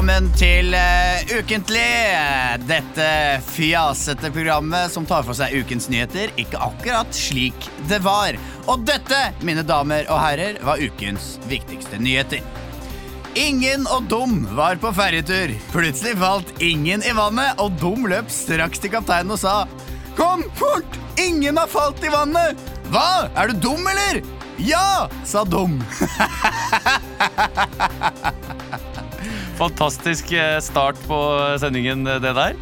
Velkommen til uh, Ukentlig. Dette fjasete programmet som tar for seg ukens nyheter, ikke akkurat slik det var. Og dette, mine damer og herrer, var ukens viktigste nyheter. Ingen og Dum var på ferjetur. Plutselig falt ingen i vannet, og Dum løp straks til kapteinen og sa Kom fort! Ingen har falt i vannet! Hva? Er du dum, eller? Ja, sa Dum. Fantastisk eh, start på sendingen, eh, det der.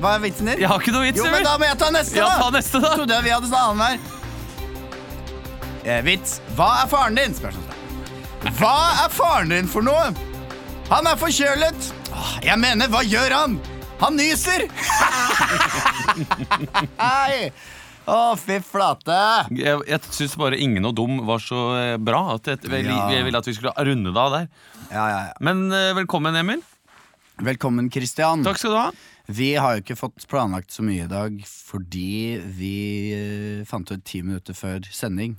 Hva er vitsen din? Jeg har ikke noe vits. Jo, men da må jeg ta neste, Ja, da! ta neste, da. Trodde jeg vi hadde sånn annenhver. Eh, vits. Hva er faren din? Spørsmålstegn. Hva er faren din for noe? Han er forkjølet. Jeg mener, hva gjør han? Han nyser! Hei! Å, fy flate. Jeg, jeg syns bare ingen og dum var så eh, bra. At jeg, jeg, jeg ville at vi skulle runde det av der. Ja, ja, ja. Men eh, velkommen, Emil. Velkommen, Christian. Takk skal du ha. Vi har jo ikke fått planlagt så mye i dag fordi vi eh, fant ut ti minutter før sending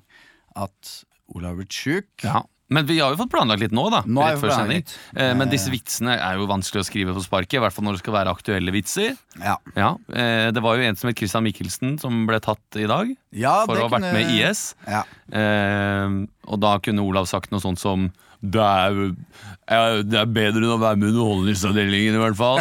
at Olav har blitt sjuk. Ja. Men vi har jo fått planlagt litt nå, da. Nå rett før sending. Eh, Men disse vitsene er jo vanskelig å skrive på sparket. I hvert fall når det skal være aktuelle vitser. Ja. Ja, eh, Det var jo en som het Christian Mikkelsen som ble tatt i dag. Ja, for det å ha vært kunne- med i IS. Ja. Eh, og da kunne Olav sagt noe sånt som det er, det er bedre enn å være med i Underholdningsavdelingen, i hvert fall.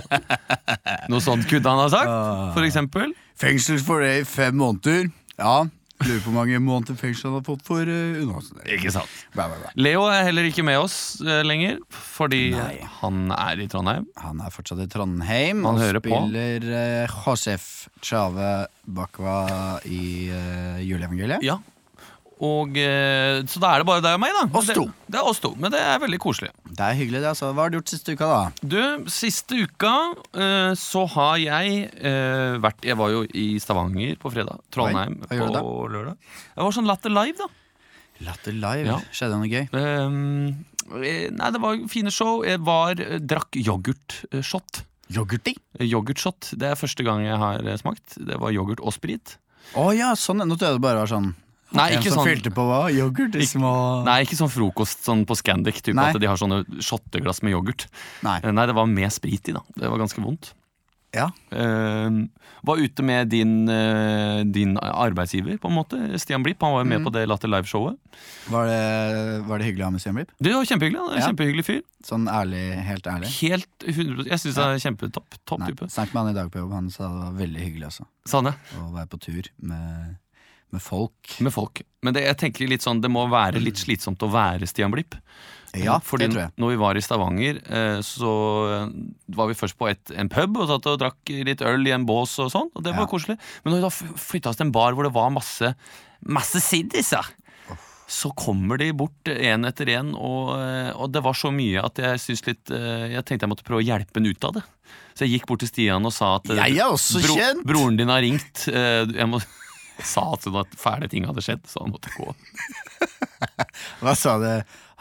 Noe sånt kunne han ha sagt, for eksempel. Fengsel for det i fem måneder. Ja. Lurer på hvor mange måneder fengsel han har fått for uh, underholdsmidler. Ikke sant. Bæ, bæ, bæ. Leo er heller ikke med oss uh, lenger, fordi Nei. han er i Trondheim. Han er fortsatt i Trondheim Han og spiller uh, Josef Chave Bakwa i uh, juleevangeliet. Ja. Og, eh, så da er det bare deg og meg, da. Oss to. Det, det er oss to, men det er veldig koselig. Det er hyggelig, det. altså Hva har du gjort siste uka, da? Du, siste uka uh, så har jeg uh, vært Jeg var jo i Stavanger på fredag. Trondheim Oi, på lørdag. Jeg var sånn Latter Live, da. Latter live. Ja. Skjedde det noe gøy? Eh, nei, det var fine show. Jeg var, drakk yoghurtshot. Yoghurti? Yoghurtshot. Det er første gang jeg har smakt. Det var yoghurt og sprit. Å ja, sånn. Nå trodde jeg det bare var sånn Nei, En ikke som sånn fylte på hva? Yoghurt i små Nei, ikke sånn frokost sånn på Scandic. Typ, Nei. at de har sånne shotteglass med yoghurt. Nei. Eh, Nei, det var med sprit i, da. Det var ganske vondt. Ja. Uh, var ute med din, uh, din arbeidsgiver, på en måte. Stian Blipp. Han var jo med Mm. på det Latter Live-showet. Var det, var det hyggelig å ha med Stian Blipp? Det var kjempehyggelig. Han er Ja. Kjempehyggelig fyr. Sånn ærlig, helt ærlig? Helt 100 Jeg syns han er kjempetopp. Topp. Snakket med han i dag på jobb. Han sa det var veldig hyggelig også. Sa han det? Å være på tur med, med folk. Med folk. Men det, jeg tenker litt sånn, det må være litt slitsomt å være Stian Blipp. Ja, Fordi det tror jeg. når vi var i Stavanger, eh, så var vi først på et, en pub og satt og drakk litt øl i en bås og sånn, og det var Ja. koselig. Men når vi da flytta oss til en bar hvor det var masse, masse siddiser, så kommer de bort én etter én, og, eh, og det var så mye at jeg synes litt eh, Jeg tenkte jeg måtte prøve å hjelpe ham ut av det. Så jeg gikk bort til Stian og sa at eh, Jeg er også kjent. broren din har ringt. eh, Jeg må sa at sånn at fæle ting hadde skjedd, så han måtte gå. Hva sa du?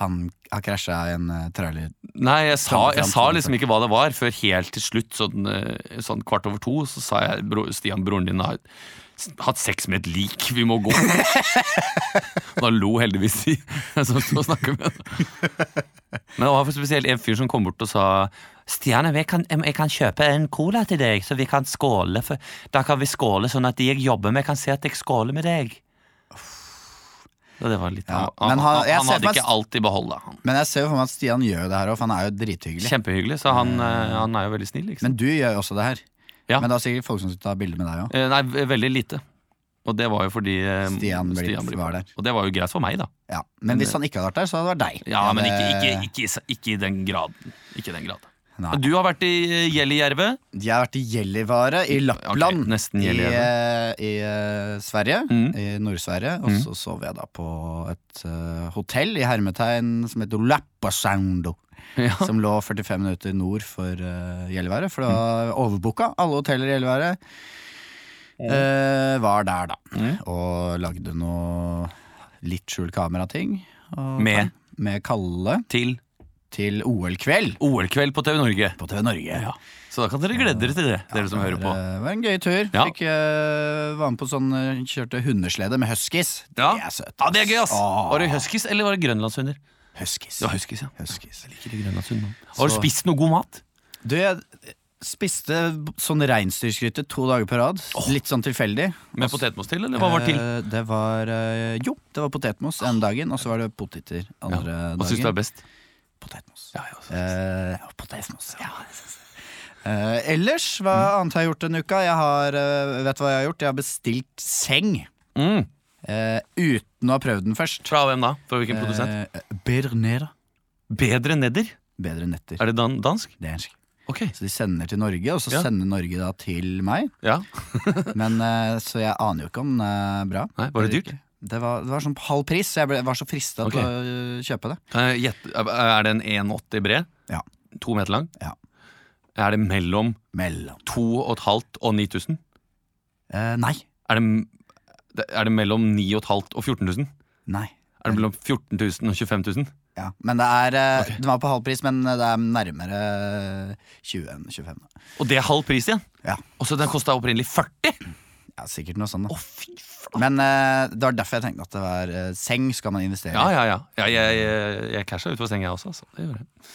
Han har krasja en uh, trailer. Nei, jeg sa, jeg sa liksom ikke hva det var, før helt til slutt, sånn, eh, sånn kvart over to, så sa jeg Stian, broren din har hatt sex med et lik, vi må gå. Da lo heldigvis de som sto og snakket med henne. Men det var spesielt en fyr som kom bort og sa Stian, jeg kan, jeg kan kjøpe en cola til deg, så vi kan skåle. For, da kan vi skåle sånn at de jeg jobber med, kan se at jeg skåler med deg. Så det var litt, Ja, han, men han, han- hadde ikke alt i behold, da. Men jeg ser jo for meg at Stian gjør det her òg, for han er jo drithyggelig. Kjempehyggelig, så han, eh, han er jo veldig snill. Ikke? Men du gjør jo også det her. Ja. Men det er sikkert folk som tar ta bilde med deg òg. Eh, Nei, ve- veldig lite. Og det var jo fordi eh, Stian Blipp var der. Og det var jo greit for meg, da. Ja. Men hvis han ikke hadde vært der, så hadde det vært deg. Ja, men ikke, ikke, ikke, i s- ikke i den grad. Ikke i den grad. Nei. Du har vært i eh, Gjellijärve. Jeg har vært i Gjellivare i Lappland. Ok, nesten I, Gällivare. eh, i eh, Sverige. Mm. I Nord-Sverige. Og så sov jeg da på et eh, hotell i hermetegn som heter Lappasoundo. Ja. Som lå 45 minutter nord for uh, Gällivare, for det var overbooka. Alle hoteller i Gällivare uh, var der, da. Mm. Og lagde noe litt skjult kamerating. Med? Med Kalle Til til OL-kveld OL-kveld på TV Norge. på TV Norge. Ja. Så da kan dere glede dere til det, dere som hører på. Det var en gøy tur. Ja. Fikk uh, Var med på sånn eh, Kjørte hundeslede med huskies. Ja. Det er søtt. Ja, det er gøy, ass! Åh. Var det huskies eller var det grønlandshunder? Huskies. Ja, huskies, ja. Huskies. Liker det Grønlandshund. Har du Så- spist noe god mat? Du, jeg spiste sånn reinsdyrgryte to dager på rad. Litt sånn tilfeldig. Med potetmos til, eller hva var til? Eh, Det var eh, Jo, det var potetmos ene dagen, og så var det poteter andre Hva syns du er best? Potetmos. Ja, ja, Eh, ja, potetmos. Ja. Eh, ellers, hva annet har jeg gjort denne uka? Jeg har, eh, vet du hva jeg har gjort? Jeg har bestilt seng. mm. Eh, uten å ha prøvd den først. Fra hvem da? Fra hvilken produsent? Eh, Bedre neder. Bedre Nedder? Bedre netter. Er det dan dansk? Det er dansk. Ok. Så de sender til Norge, og så Ja. sender Norge da til meg. Ja. Men eh, Så jeg aner jo ikke om den er bra. Nei, Var det dyrt? Det var, det var sånn halv pris, så jeg ble, var så frista okay. til å øh, kjøpe det. Er det en 1,80 bred? Ja. To meter lang? Ja. Er det mellom Mellom 2500 og 9000? eh, Nei. Er det, det- er det mellom 9500 og 14 000? Nei. Er det mellom 14 000 og 25 000? Ja. Men det er okay. Den var på halv pris, men det er nærmere 20 enn 25. Og det er halv pris igjen? Ja. Og så den kosta opprinnelig 40? ja, sikkert noe sånt. Da flate! Men uh, det var derfor jeg tenkte at det var uh, seng skal man investere i. ja, ja. ja jeg jeg, jeg casha ut for senga, jeg også. Så det gjorde jeg.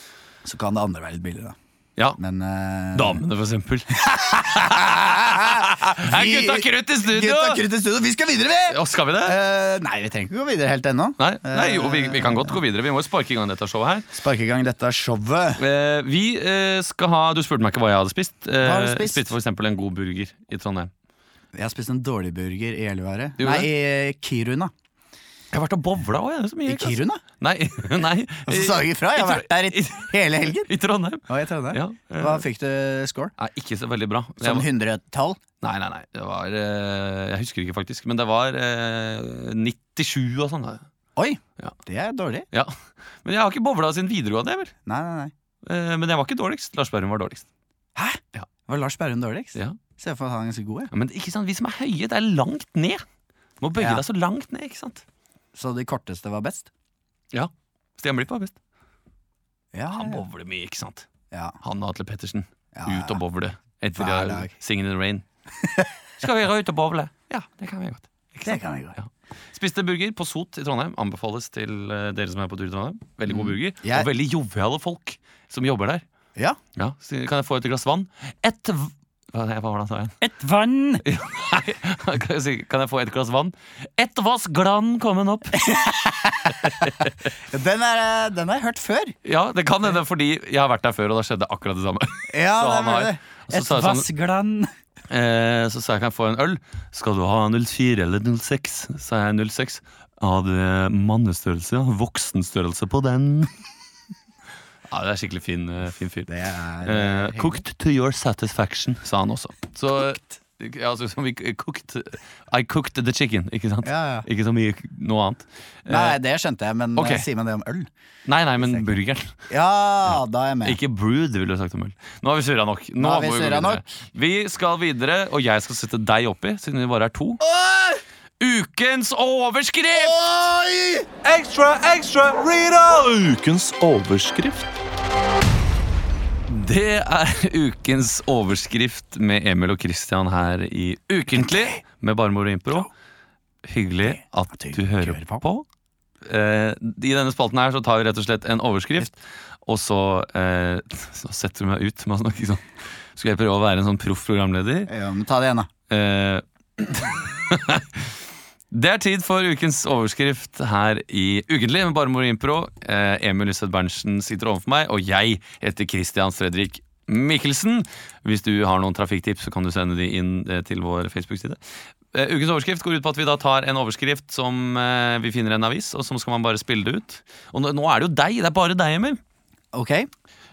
Så kan det andre være litt billigere. da. Ja. Men uh, Damene, for eksempel. Vi- gutta krutt i studio! Gutta, krutt i studio! Vi skal videre, vi! Ja, skal vi det? Eh, nei, vi trenger ikke gå videre helt ennå. Nei, nei jo, vi, vi kan godt gå videre. Vi må jo sparke i gang dette showet her. Sparke i gang dette showet. Eh, vi eh, skal ha Du spurte meg ikke hva jeg hadde spist. Eh, Hva har du spist? Spiste eksempel en god burger i Trondheim. Jeg har spist en dårlig burger i Gällivare. Nei, i Kiruna. Jeg har vært og bowla òg. I Kiruna? Nei, nei. Og så sa jeg ifra. Jeg har vært der i hele helgen. I Trondheim. Hva i Trondheim. Ja, eh, Hva fikk du score? Nei, ikke så veldig bra. Sånn hundretall? Nei, nei, nei. Det var eh, Jeg husker ikke, faktisk. Men det var eh, 97 og sånn. Oi, Ja. det er dårlig. Ja. Men jeg har ikke bowla siden videregående, vel. Nei, nei, nei. Eh, men jeg var ikke dårligst. Lars Berrum var dårligst. Hæ? Ja. Var Lars Berrum dårligst? Ja. Se for meg at han er ganske god. Ja, men ikke sant, vi som er høye, det er langt ned. Du må bøye deg så langt ned, ikke sant? Så de korteste var best? Ja. Stian Blipp var best. Ja, Han bowler mye, ikke sant? ja. Han og Atle Pettersen. Ut og bowle. Etter Hver dag. Singing in the Rain. Skal vi ut og bowle? Ja, det kan vi godt. Det kan jeg godt. Ja. Spiste burger på Sot i Trondheim. Anbefales til eh, dere som er på tur i Trondheim. Veldig god burger. Mm. Jeg- Og veldig joviale folk som jobber der. Ja. Ja, så Kan jeg få et glass vann? Et v... Hva, hva var det han sa igjen? Et vann! Nei, kan jeg, si, kan jeg få et glass vann? Et vass glann kommen opp. Den, er, eh, den har jeg hørt før. Ja, det kan hende fordi jeg har vært der før, og da skjedde akkurat det samme. Ja, Så det han har- er det. og så Et sa jeg sånn- vassglann. Eh, så sa jeg kan jeg få en øl. Skal du ha 04 eller 06? Sa jeg 06. Av eh, mannestørrelse, ja. Voksenstørrelse på den. ja, det er skikkelig fin, eh, fin fyr. Det er Eh, eh, cooked to your satisfaction, sa han også. Så ja, altså, som vi cooked I cooked the chicken, ikke sant? Ja, ja. Ikke så mye noe annet. Eh, Nei, det skjønte jeg, men okay. eh, sier man det om øl? nei, nei, men burgeren. Ja, da er jeg med. Ikke brewed, ville du sagt om øl. Nå har vi surra nok. Nå har vi surra nok. Vi skal videre, og jeg skal sette deg oppi, siden vi bare er to. Ukens overskrift! Oi! Ekstra, ekstra, Rita! Ukens overskrift. Det er ukens overskrift med Emil og Christian her i Ukentlig med Barmor og Impro. Hyggelig at du hører på. Eh, I denne spalten her så tar vi rett og slett en overskrift, og så, eh, så setter du meg ut med å snakke sånn. Skal jeg prøve å være en sånn proff programleder? Ja, men ta det igjen, da. Eh, Det er tid for ukens overskrift her i Ukentlig med Bare Moro Impro. Eh, Emil Lyseth Berntsen sitter overfor meg, og jeg heter Christian Fredrik Mikkelsen. Hvis du har noen trafikktips, så kan du sende de inn eh, til vår Facebook-side. Eh, ukens overskrift går ut på at vi da tar en overskrift som vi finner i en avis, og så skal man bare spille det ut. Og nå, er det jo deg, det er bare deg, Emil. Ok.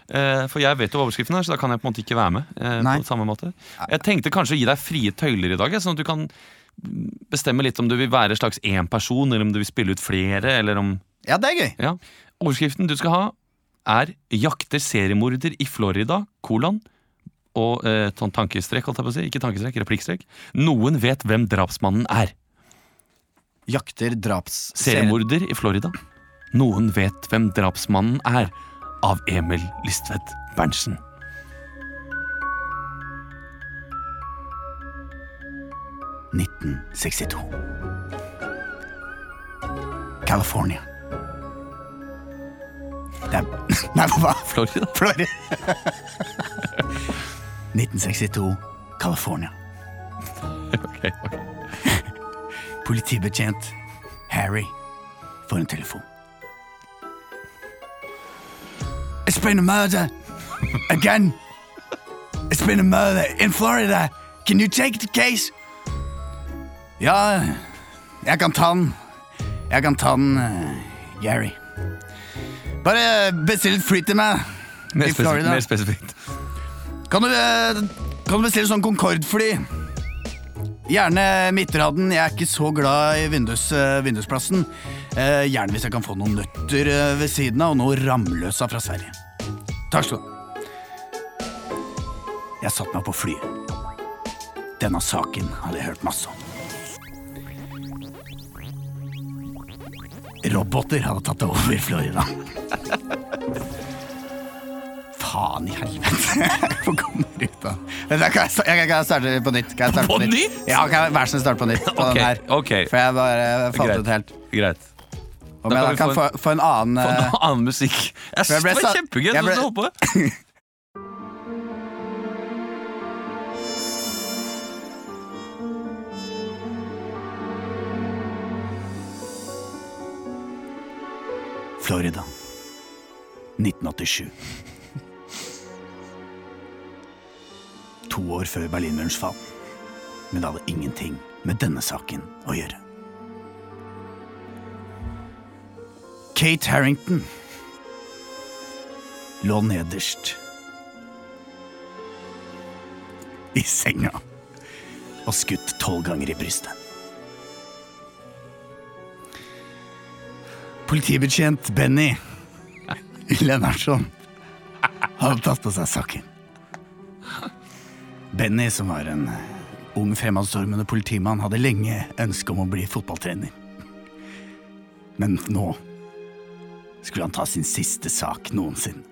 For jeg vet jo overskriften er, så da kan jeg på en måte ikke være med. Nei. på samme måte Jeg tenkte kanskje å gi deg frie tøyler i dag, sånn at du kan bestemme litt om du vil være slags én person, eller om du vil spille ut flere, eller om Ja, det er gøy. Ja. Overskriften du skal ha, er 'Jakter seriemorder i Florida', kolon. Og eh, tankestrek, holdt jeg på å si. Ikke tankestrek, replikkstrek. Noen vet hvem drapsmannen er. Jakter draps... Seriemorder i Florida. Noen vet hvem drapsmannen er. Av Emil Listvedt Berntsen. 1962. California. Det er Nei, hva? Florida. Florida. 1962, California. Ok, ok. Politibetjent Harry får en telefon. It's been a murder again. It's been a murder in Florida. Can you take the case? Ja, jeg kan ta den. Jeg kan ta den, uh, Gary. Bare bestill fly til meg Mer spesif. Mer spesifikt. Kan du, eh, kan du bestille sånn Concorde-fly? Gjerne midtraden. Jeg er ikke så glad i vindus, eh, vindusplassen. Eh, gjerne hvis jeg kan få noen nøtter eh, ved siden av, og noe ramløsa fra Sverige. Takk skal du ha. Jeg satte meg på flyet. Denne saken hadde jeg hørt masse om. Roboter hadde tatt over Florida. Faen i helvete. Hvor kommer ut, da? Kan jeg, kan jeg starte på nytt? Kan jeg starte På nytt? Ja, kan jeg, Vær så snill, starte på nytt. På Ok, den her. ok. For jeg bare falt Greit. ut helt. Greit. Om Da jeg kan kan få en, få en annen Få en annen musikk. Jeg synes det var kjempegøy. jeg Jeg ble- Florida. 1987. To år før Berlinmurens fall. Men det hadde ingenting med denne saken å gjøre. Kate Harrington lå nederst i senga og skutt tolv ganger i brystet. Politibetjent Benny Lennartson hadde tatt på seg saken. Benny, som var en ung, fremadstormende politimann, hadde lenge ønske om å bli fotballtrener. Men nå skulle han ta sin siste sak noensinne.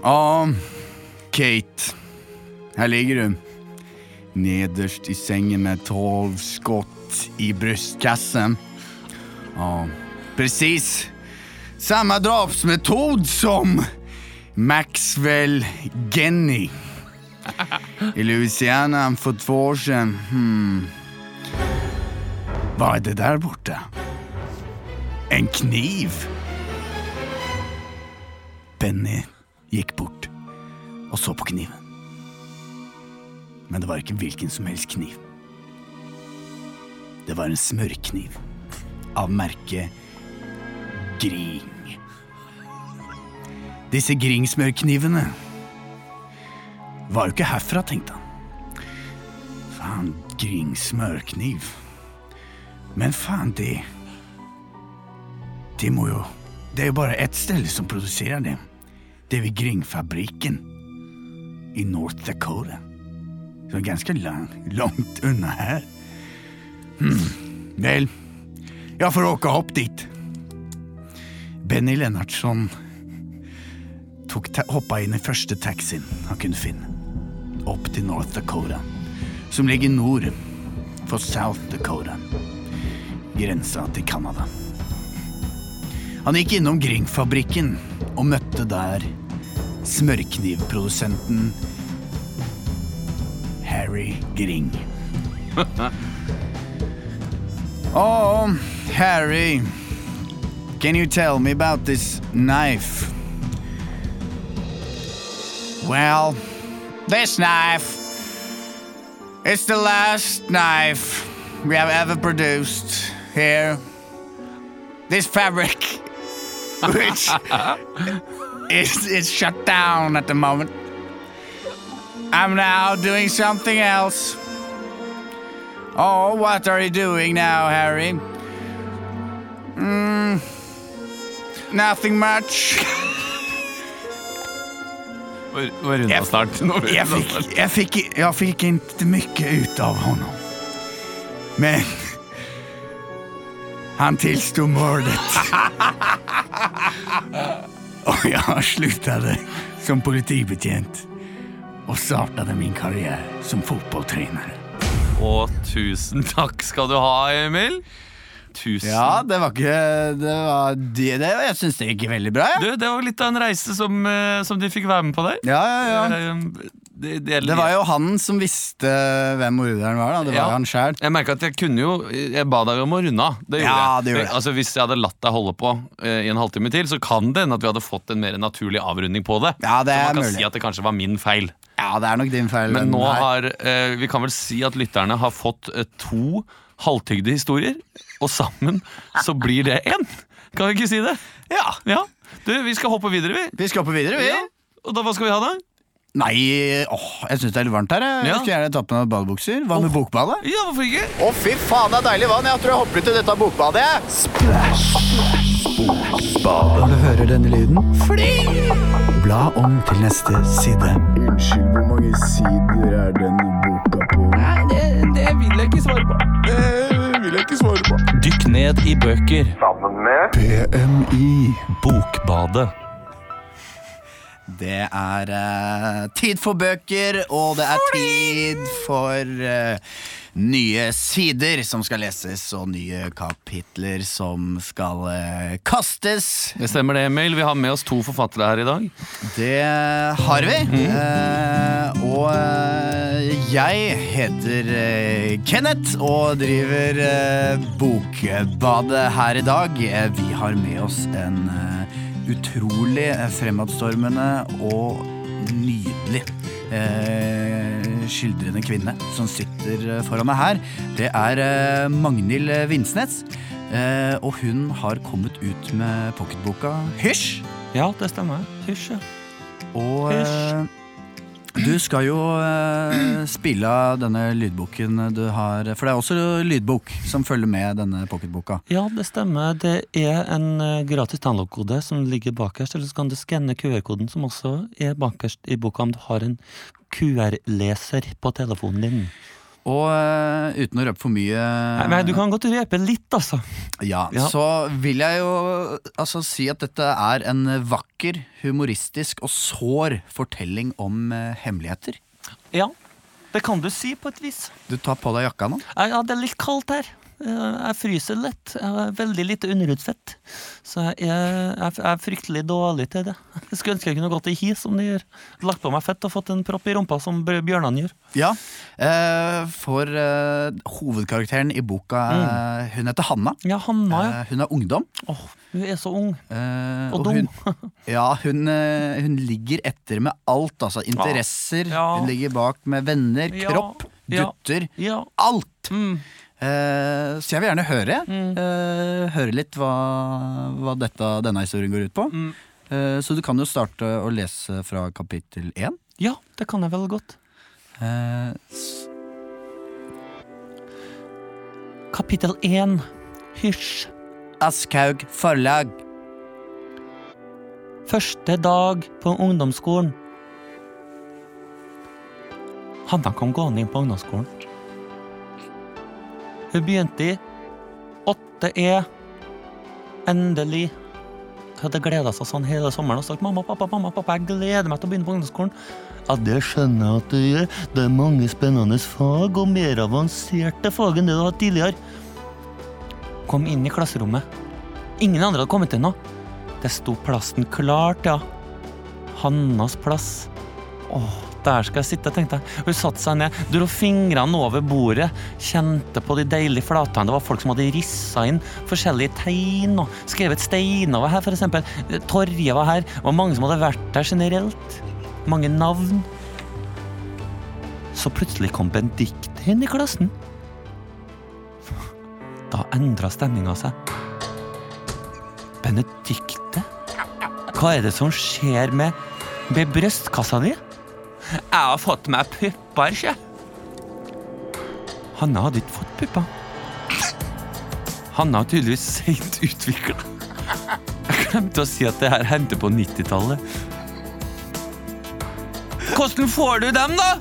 Å, Kate. Her ligger du. Nederst i sengen med tolv i brystkassen. Ja, precis. Samma drapsmetod som Maxwell Genny i Louisiana for två år sedan. Hmm. Vad är det där borta? En kniv? Benny gikk bort og så på kniven. Men det var ikke hvilken som helst kniv. Det var en smørkniv av merket Gring. Disse Gring-smørknivene var jo ikke herfra, tenkte han. Faen, Gring smørkniv. Men faen, det Det må jo Det er jo bare ett sted som produserer det. Det er ved Gring-fabrikken i North Dakota. Så ganske lang, langt unna her. Vel, jeg får åka opp dit. Benny Lennartson tok hoppa inn i første taxien han kunne finne. Opp til North Dakota, som ligger nord for South Dakota. Grensa til Canada. Han gikk innom Gring-fabrikken og møtte der smørknivprodusenten Harry Gring. Oh, Harry, can you tell me about this knife? Well, this knife is the last knife we have ever produced here. This fabric, which is, is shut down at the moment. I'm now doing something else. Oh, what are you doing now, Harry? Mm, nothing much. Må må snart. Jeg fikk jag fick inte mycket ut av honom. Men han tilsto mordet. Og jeg sluttet som politibetjent og startet min karriere som fotbollstränare. Og tusen takk skal du ha, Emil. tusen Ja, det var ikke det var, det, det, Jeg syns det gikk veldig bra. Ja, Du, det var litt av en reise som, eh, som de fikk være med på der. ja, ja, ja. Eh, Det, det, var jo han som visste hvem morderen var. da Det var Ja. han selv. Jeg merket at jeg kunne jo Jeg ba deg om å runde av. Det gjorde Ja, jeg. det gjorde jeg. Altså, hvis jeg hadde latt deg holde på eh, i en halvtime til, så kan det hende at vi hadde fått en mer naturlig avrunding på det. Ja, det så er man kan mulig. si at det kanskje var min feil. Ja, det er nok din feil. Men nå her. har eh, Vi kan vel si at lytterne har fått eh, to halvtygde historier, og sammen så blir det én. Kan vi ikke si det? Ja, Ja. Du, vi skal hoppe videre, vi. Vi skal hoppe videre, vi. Ja. Og da, hva skal vi ha da? Nei, åh, jeg syns det er litt varmt her. Jeg Ja. skulle gjerne tatt på meg badebukser. Hva med bokbadet? Ja, hvorfor ikke? Å, fy faen, det er deilig vann. Jeg tror jeg hopper ut i dette bokbadet. Du hører denne lyden, bla om til neste side. Unnskyld, hvor mange sider er denne boka på? Nei, Det, vil jeg ikke svare på. Det vil jeg ikke svare på. Dykk ned i bøker. Sammen med BMI. Bokbadet. Det er uh, tid for bøker, og det er tid for eh, nye sider som skal leses, og nye kapitler som skal eh, kastes. Det stemmer det, Emil. Vi har med oss to forfattere her i dag. Det har vi. Eh, og eh, jeg heter eh, Kenneth og driver eh, Bokbadet her i dag. Eh, Vi har med oss en utrolig fremadstormende og nydelig eh, skildrende kvinne som sitter eh, foran meg her. Det er eh, Magnhild Vinsnes. Eh, og hun har kommet ut med pocketboka Hysj. Ja, det stemmer. Hysj, ja. Og eh, du skal jo eh, spille av denne lydboken du har For det er også lydbok som følger med denne pocketboka. Ja, det stemmer. Det er en eh, gratis download-kode som ligger bakerst, eller så kan du skanne QR-koden som også er bakerst i boka om du har en QR-leser på telefonen din. Og uh, uten å røpe for mye Nei, men du kan godt røpe litt, altså. ja, Ja. Så vil jeg jo altså, si at dette er en vakker, humoristisk og sår fortelling om uh, hemmeligheter. Ja, det kan du si på et vis. Du tar på deg jakka nå. Ja, det er litt kaldt her. Eh, Jeg fryser lett. Jeg har veldig lite underhudsfett. Så jeg er, jeg er fryktelig dårlig til det. Jeg skulle ønske jeg kunne gått i hi som de gjør. Lagt på meg fett og fått en propp i rumpa som bjørnene gjør. Ja, eh, for eh, hovedkarakteren i boka, eh, hun heter Hanna. Ja, Hanna, ja. Hun er ungdom. Oh, hun er så ung. eh, Og hun, dum. ja, hun, hun ligger etter med alt. Altså interesser. Ja. Hun ligger bak med venner, kropp, gutter. Ja. Alt! Mm. Eh, så jeg vil gjerne høre Mm. Høre litt hva, hva dette, denne historien går ut på. Mm. Eh, så du kan jo starte å lese fra kapittel én. Ja, det kan jeg vel godt. Eh, Kapittel 1. Hysj. Aschhaug forlag. Første dag på ungdomsskolen. Hanna kom gående inn på ungdomsskolen. Hun begynte i 8E. Endelig. Hun hadde gleda seg sånn hele sommeren og sagt mamma, pappa, mamma, pappa, jeg gleder meg til å begynne på ungdomsskolen. Ja, det skjønner jeg at du gjør. Det er mange spennende fag og mer avanserte fag enn det du har hatt tidligere. Kom inn i klasserommet. Ingen andre hadde kommet inn nå. Det sto plassen klart, ja. Hannas plass. Åh, der skal jeg sitte, tenkte jeg. Hun satte seg ned, dro fingrene over bordet, kjente på de deilige flatene. Det var folk som hadde rissa inn forskjellige tegn og skrevet steiner var her, eksempel. Torje var her. Det var mange som hadde vært der generelt. Mange navn. Så plutselig kom Benedicte inn i klassen. Da endra stemninga seg. Benedikte? Hva er det som skjer med, med brystkassa di? Jeg har fått meg pupper, sjø. Hanna hadde ikke fått pupper. Hanna har tydeligvis seint utvikla. Jeg glemte å si at det her hendte på 90-tallet. Hvordan får du dem, da?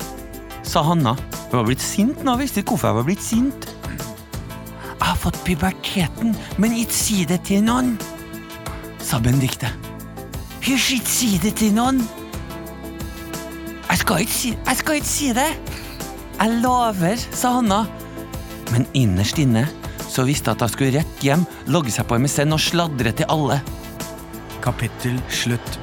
sa Hanna. Hun var blitt sint nå, visste ikke hvorfor jeg var blitt sint. Jeg har fått puberteten, men ikke si det til noen, sa Benedicte. Hysj, ikke si det til noen. Skal ikke si, jeg skal ikke si det. Jeg lover, sa Hanna. Men innerst inne så visste jeg at hun skulle rett hjem, logge seg på MSN og sladre til alle. Kapittel slutt.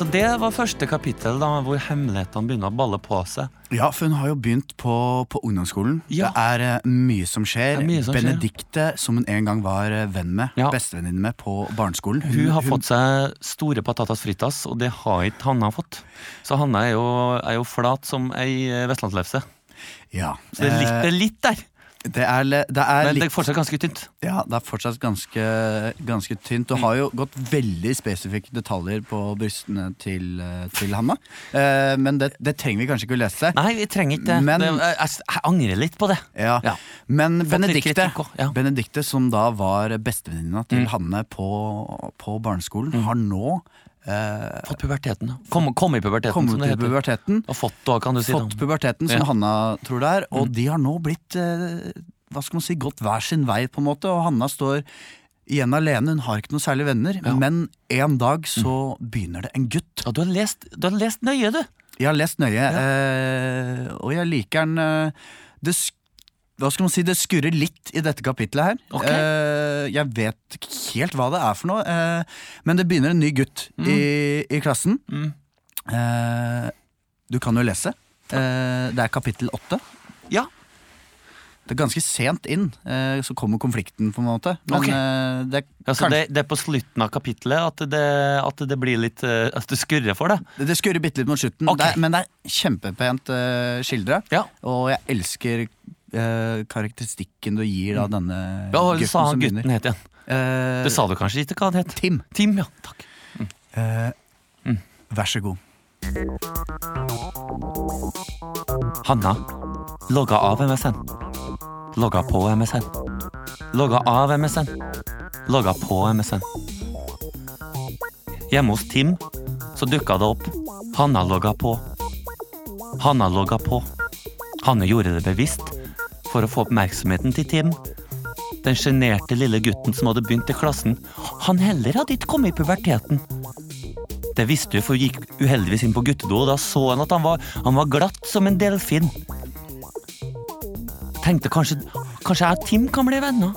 Så det var første kapittel da, hvor hemmelighetene begynner å balle på seg. Ja, for hun har jo begynt på, på ungdomsskolen. Ja. Det er eh, mye som skjer. Er mye som. Benedikte, som hun en gang var eh, venn med, Ja. bestevenninne med på barneskolen. Hun har fått seg store patatas fritas, og det har ikke Hanna fått. Så Hanna er jo, er jo flat som ei eh, vestlandslefse. Ja. Så det er litt, det er litt der, det er, det er men det er fortsatt ganske tynt. Ja, det er fortsatt ganske, ganske tynt. Du har jo gått veldig spesifikke detaljer på brystene til, eh, til Hanna. Eh, men det, det trenger vi kanskje ikke å lese. Nei, vi trenger ikke. Men- det jeg, angrer litt på det. Ja. Ja. Men Benedikte, ja. Benedikte, som da var bestevenninna til Mm. Hanne på, på barneskolen, har nå eh, Fått puberteten. Kom, kom i puberteten, kom som det heter. puberteten. Og fått da, kan du si. Fått da. puberteten, som Ja. Mm. Hanna tror det er. Og de har nå blitt eh, hva skal man si, gått hver sin vei, på en måte. Og Hanna står igjen alene. Hun har ikke noen særlig venner. Ja. Men en dag så begynner det en gutt. Ja, du, har lest, du har lest nøye, du. Jeg har lest nøye, eh, og jeg liker den det, sk- Hva skal man si, det skurrer litt i dette kapitlet her. Okay. Eh, jeg vet ikke helt hva det er for noe, eh, men det begynner en ny gutt i, i klassen. Mm. Eh, du kan jo lese. Eh, det er kapittel åtte. Ja. Det er ganske sent inn, eh, så kommer konflikten, på en måte. Men okay. eh, det, er altså, det, det er på slutten av kapittelet at det, at det blir litt At det skurrer for deg. det skurrer bitte litt mot slutten, okay. men det er kjempepent uh, skildra. Ja. Og jeg elsker eh, karakteristikken du gir av denne Ja, Hva gutten sa som gutten begynner. het igjen? Eh, Det sa du kanskje ikke hva han het? Tim, Tim, ja. Takk. eh, Mm. vær så god. Hanna logga av MSN. Logga på MSN. Logga av MSN. Logga på MSN. Hjemme hos Tim så dukka det opp. Hanna logga på. Hanna logga på. Hanne gjorde det bevisst for å få oppmerksomheten til Tim. Den sjenerte lille gutten som hadde begynt i klassen. Han heller hadde ikke kommet i puberteten. Det visste hun, for hun gikk uheldigvis inn på guttedo, og da så han at han var, han var glatt som en delfin. Tenkte kanskje, kanskje jeg og Tim kan bli venner.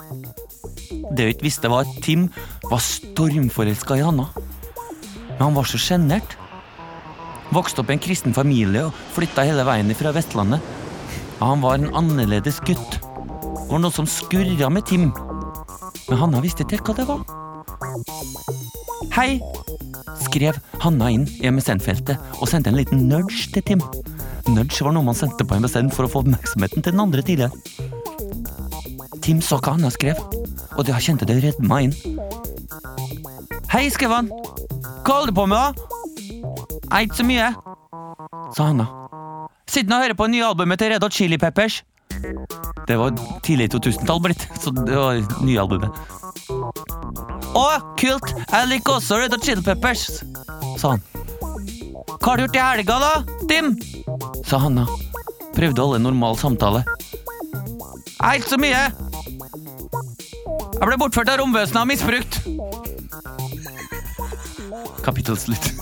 Det hun ikke visste, var at Tim var stormforelska i Hanna. Men han var så sjenert. Vokste opp i en kristen familie og flytta hele veien fra Vestlandet. Han var en annerledes gutt. Det var noe som skurra med Tim. Men Hanna visste ikke hva det var. Hei, skrev Hanna inn i MSN-feltet og sendte en liten nudge til Tim. Nudge var noe man sendte på MSN for å få oppmerksomheten til den andre tidligere. Tim så hva Hanna skrev, og det kjente det rødma inn. Hei, skrev han. Hva holder du på med, da? Eit så mye, sa Hanna. Sitter og hører på nye albumet til Red Hot Chili Peppers. Det var tidlig 2000-tall blitt, så det var nye albumet. Å, kult! Jeg liker også Red Hot Chili Peppers, sa han. Hva har du gjort i helga, da, Tim? sa Hanna. Prøvde å holde en normal samtale. Nei, ikke så mye. Jeg ble bortført av romvesenet og misbrukt. Kapittel slutt.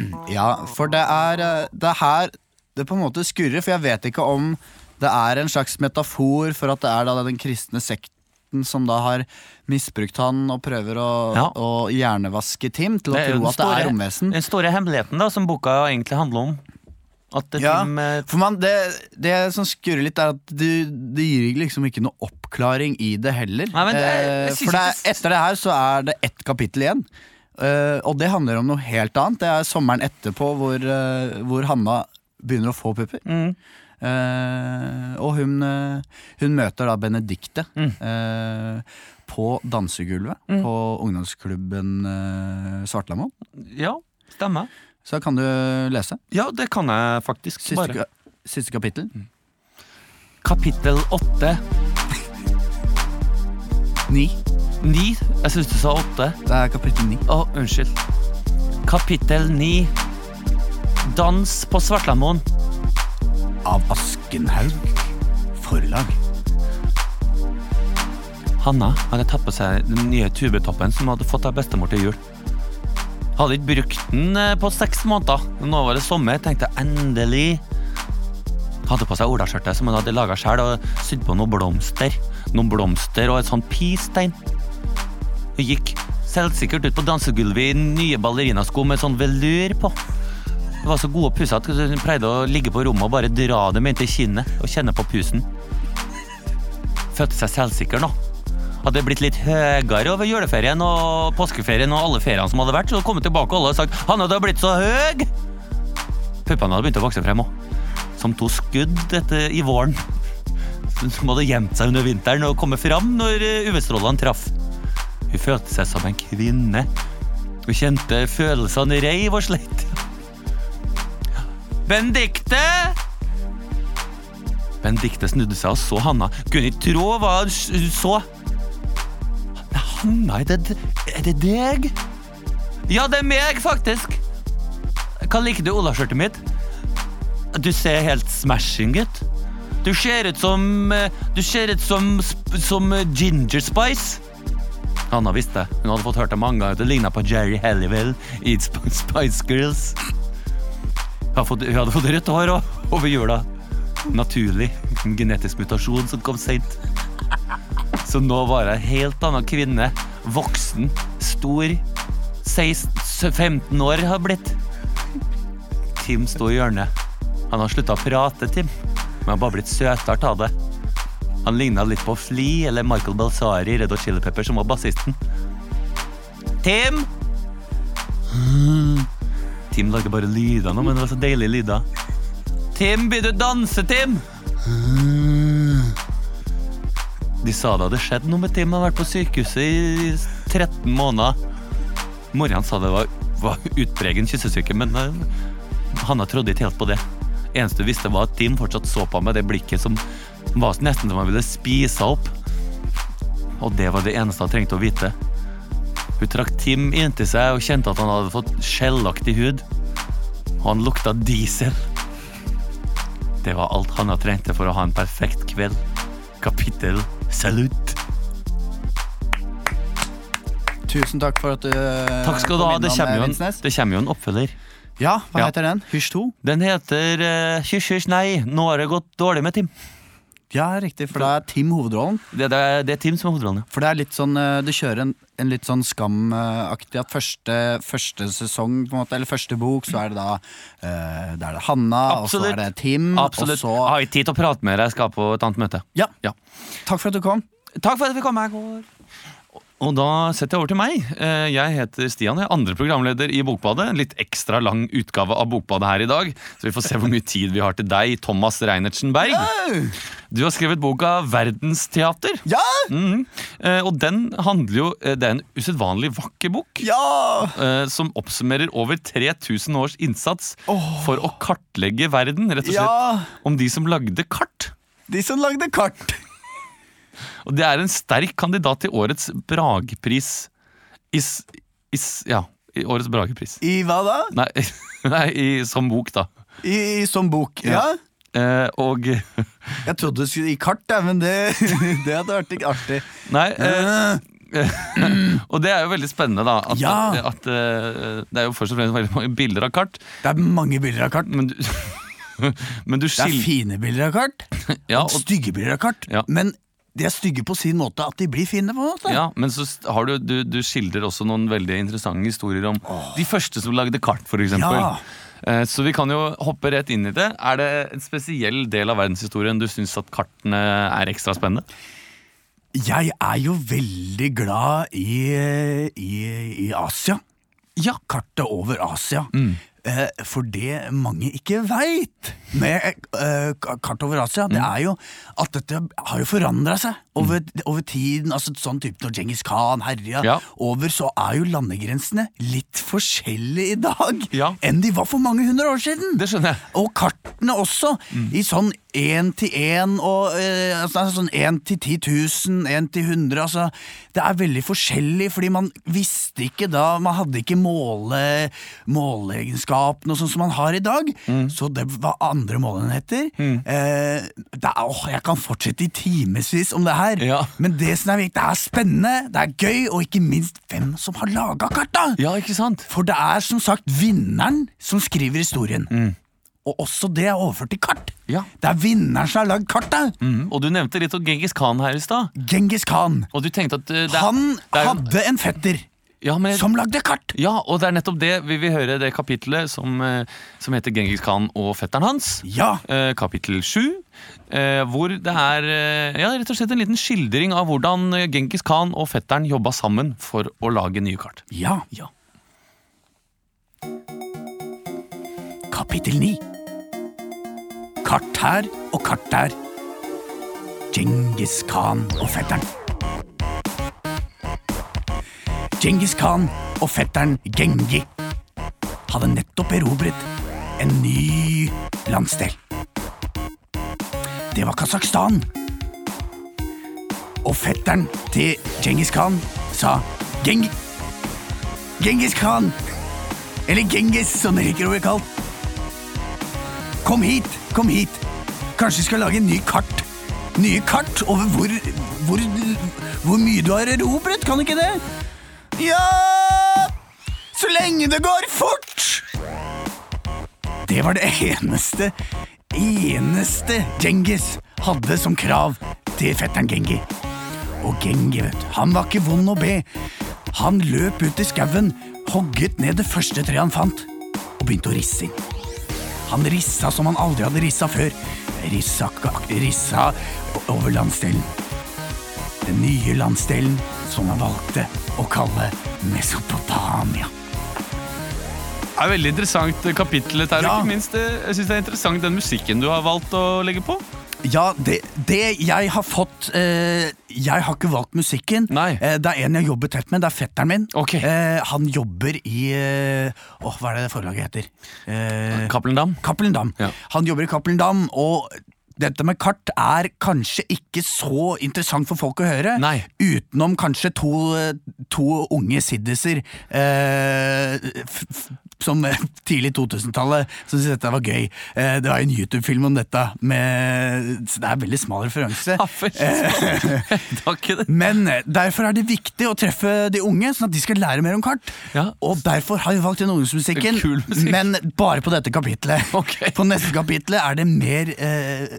Ja, for det er eh, Det er her det på en måte skurrer, for jeg vet ikke om det er en slags metafor for at det er da den kristne sekten som da har misbrukt han og prøver å, Ja. å hjernevaske Tim til å Det tro at det er romvesen. Den store hemmeligheten da, som boka egentlig handler om. At det Ja, Tim eh, for man, det, det som skurrer litt, er at det det gir liksom ikke noe oppklaring i det heller. Nei, men det er- Eh, for det er, etter det her så er det ett kapittel igjen. Eh, og det handler om noe helt annet. Det er sommeren etterpå hvor, uh, hvor Hanna begynner å få pupper. mm, Uh, og hun, hun møter da Benedikte Mm. på dansegulvet på ungdomsklubben uh, Svartlamoen. Ja, stemmer. Så kan du lese. Ja, det kan jeg faktisk. Siste, bare. ka- siste kapittel. Kapittel åtte. Ni. Ni. Jeg syns du sa åtte. Det er kapittel ni. Å, unnskyld. Kapittel ni. Dans på Svartlamoen. Av Askenhaug forlag. Hanna hadde tatt på seg den nye tubetoppen som hun hadde fått av bestemor til jul. Hadde ikke brukt den eh, på seks måneder. Nå var det sommer, tenkte jeg endelig. Hadde på seg olaskjørtet som hun hadde laga sjøl, og sydd på noen blomster. Noen blomster og et sånt pistein. Hun gikk selvsikkert ut på dansegulvet i nye ballerinasko med sånn velur på. Det var så gode og pusse at hun pleide å ligge på rommet og bare dra dem inntil kinnet og kjenne på pusen. Følte seg selvsikker nå. Hadde blitt litt høyere over juleferien og påskeferien og alle feriene som hadde vært, så kom hun tilbake og alle hadde sagt 'Han hadde blitt så høy'. Puppene hadde begynt å vokse frem òg. Som to skudd etter, i våren. Som hadde gjemt seg under vinteren og kommet fram når eh, UV-strålene traff. Hun følte seg som en kvinne. Hun kjente følelsene reiv og sleit. Benedicte! Benedicte snudde seg og så Hanna. Kunne ikke tro hva hun så. Hanna, er det, er det deg? Ja, det er meg, faktisk. Hva liker du olaskjørtet mitt? Du ser helt smashing ut. Du ser ut som eh, Du ser ut som, som Ginger Spice. Hanna visste. Hun hadde fått hørt det mange ganger. Det ligna på Jerry Halliwell i Sp- Spice Girls. Hun hadde fått, rødt hår òg, over jula. Naturlig. En genetisk mutasjon som kom seint. Så nå var jeg en helt annen kvinne. Voksen, stor. 16, 15 år har blitt. Tim sto i hjørnet. Han har slutta å prate, Tim. Men har bare blitt søtere av det. Han ligna litt på Flea eller Michael Balsari i Red Hot Chili Pepper, som var bassisten. Tim! Tim lagde bare lyder nå, men det var så deilige lyder. Tim, begynner du å danse, Tim? De sa det hadde skjedd noe med Tim. Han har vært på sykehuset i 13 måneder. Morian sa det var, var utpregen kyssesyke, men han Hanna trodde ikke helt på det. Eneste du visste, var at Tim fortsatt så på med det blikket som var nesten som han ville spise opp. Og det var det eneste han trengte å vite. Hun trakk Tim inntil seg og kjente at han hadde fått skjellaktig hud. Og han lukta diesel. Det var alt Hanna trengte for å ha en perfekt kveld. Kapittel salut. Tusen takk for at du Takk skal du ha. Det kommer jo en, det kommer jo en oppfølger. Ja, hva Ja. heter den? Hysj 2? Den heter uh, Hysj, hysj, nei, nå har det gått dårlig med Tim. Ja, riktig, for det er Tim hovedrollen. Det, det, er, det er Tim som er hovedrollen, ja. For det er litt sånn eh, Du kjører en, en litt sånn skamaktig at første, første sesong, på en måte, eller første bok, så er det da uh, er det Hanna, og så er det Tim, Absolutt. og så Jeg har ikke tid til å prate med deg, jeg skal på et annet møte. Ja. Ja. Takk for at du kom. Takk for at vi kom, jeg går. Og da setter jeg over til meg. Eh, Jeg heter Stian, jeg er andre programleder i Bokbadet. En litt ekstra lang utgave av Bokbadet her i dag. Så vi får se hvor mye tid vi har til deg, Thomas Reinertsen Berg. Du har skrevet boka Verdensteater. Ja! Mm Og den handler jo eh, Det er en usedvanlig vakker bok. Ja! Som oppsummerer over 3000 års innsats for å kartlegge verden. Rett og slett Ja! om de som lagde kart. De som lagde kart. Og det er en sterk kandidat til årets Bragepris. Is, is, ja, i årets Bragepris. I hva da? Nei, nei i, som bok, da. I, i som bok. Ja. Eh, og Jeg trodde du skulle i kart, ja, men det, det hadde vært ikke artig. Nei. Eh, og det er jo veldig spennende, da. At, Ja. at at, det er jo først og fremst veldig mange bilder av kart. Det er mange bilder av kart. Men du, men du Det er fine bilder av kart, ja, og og, stygge bilder av kart. Ja. Men de er stygge på sin måte at de blir fine. på en måte ja, men så har du, du, du skildrer også noen veldig interessante historier om de første som lagde kart, eksempel. Ja. Eh, Så vi kan jo hoppe rett inn i det. Er det en spesiell del av verdenshistorien du syns at kartene er ekstra spennende? Jeg er jo veldig glad i, i, i Asia. Ja. Kartet over Asia. Mm. Eh, for det mange ikke veit med eh, kart over Asia, Mm. det er jo at dette har jo forandra seg over, over tiden. altså Sånn type når Djengis Khan herja Ja. over, så er jo landegrensene litt forskjellige i dag Ja. enn de var for mange hundre år siden. Det skjønner jeg. Og kartene også, i sånn én til én og eh, altså, sånn én til ti tusen, én til 100 altså, Det er veldig forskjellig, fordi man visste ikke da Man hadde ikke måle, måleegenskapene og sånn som man har i dag. Så det var andre måleenheter. Eh, er, åh, jeg kan fortsette i timevis om det her, Ja. men det som er viktig, det er spennende, det er gøy, og ikke minst hvem som har laga karta! Ja, ikke sant? For det er som sagt vinneren som skriver historien. og også det er overført til kart. Ja. Det er vinneren som har lagd kartet! Mm, og du nevnte litt om Genghis Khan her i stad. Genghis Khan. Og du tenkte at eh, er, Han er, hadde en fetter ja, men, som lagde kart! ja, og det er nettopp det vi vil høre det kapitlet som, eh, som heter Genghis Khan og fetteren hans. Ja. Eh, kapittel sju. Eh, hvor det er eh, ja, rett og slett en liten skildring av hvordan Genghis Khan og fetteren jobba sammen for å lage nye kart. Ja. Kapittel 9 Kart her og kart der. Genghis Khan og fetteren. Genghis Khan og fetteren Gengi hadde nettopp erobret en ny landsdel. Det var Kasakhstan. Og fetteren til Genghis Khan sa Gengi... Genghis Khan! Eller Genghis, som det liker å bli kalt. Kom hit, kom hit. Kanskje vi skal lage en ny kart. Nye kart over hvor, hvor, hvor mye du har erobret, kan ikke det? Ja Så lenge det går fort! Det var det eneste, eneste Genghis hadde som krav til fetteren Gengi. Og Gengi, vet han var ikke vond å be. Han løp ut i skauen, hogget ned det første treet han fant, og begynte å risse inn. Han rissa som han aldri hadde rissa før. Rissa, rissa over landsdelen. Den nye landsdelen som han valgte å kalle Mesopotamia. Det er veldig interessant kapittel, dette her, Ja. og ikke minst eh, jeg synes det er interessant den musikken du har valgt å legge på. Ja, det, det jeg har fått eh, Jeg har ikke valgt musikken. Eh, det er en jeg jobber tett med. Det er fetteren min. Ok. Eh, han jobber i eh, Åh, Hva er det forlaget heter? Eh, Cappelen Dam. Cappelen Dam. Ja. Han jobber i Cappelen Dam, og dette med kart er kanskje ikke så interessant for folk å høre. Nei. Utenom kanskje to, to unge siddiser eh, som eh, tidlig 2000-tallet som syntes dette var gøy. Eh, det var en YouTube-film om dette. Med, så det er en veldig smal referanse. Det. Men eh, derfor er det viktig å treffe de unge, sånn at de skal lære mer om kart. Ja. Og derfor har vi valgt den ungdomsmusikken, men bare på dette kapitlet. Okay. På neste kapitlet er det mer, eh,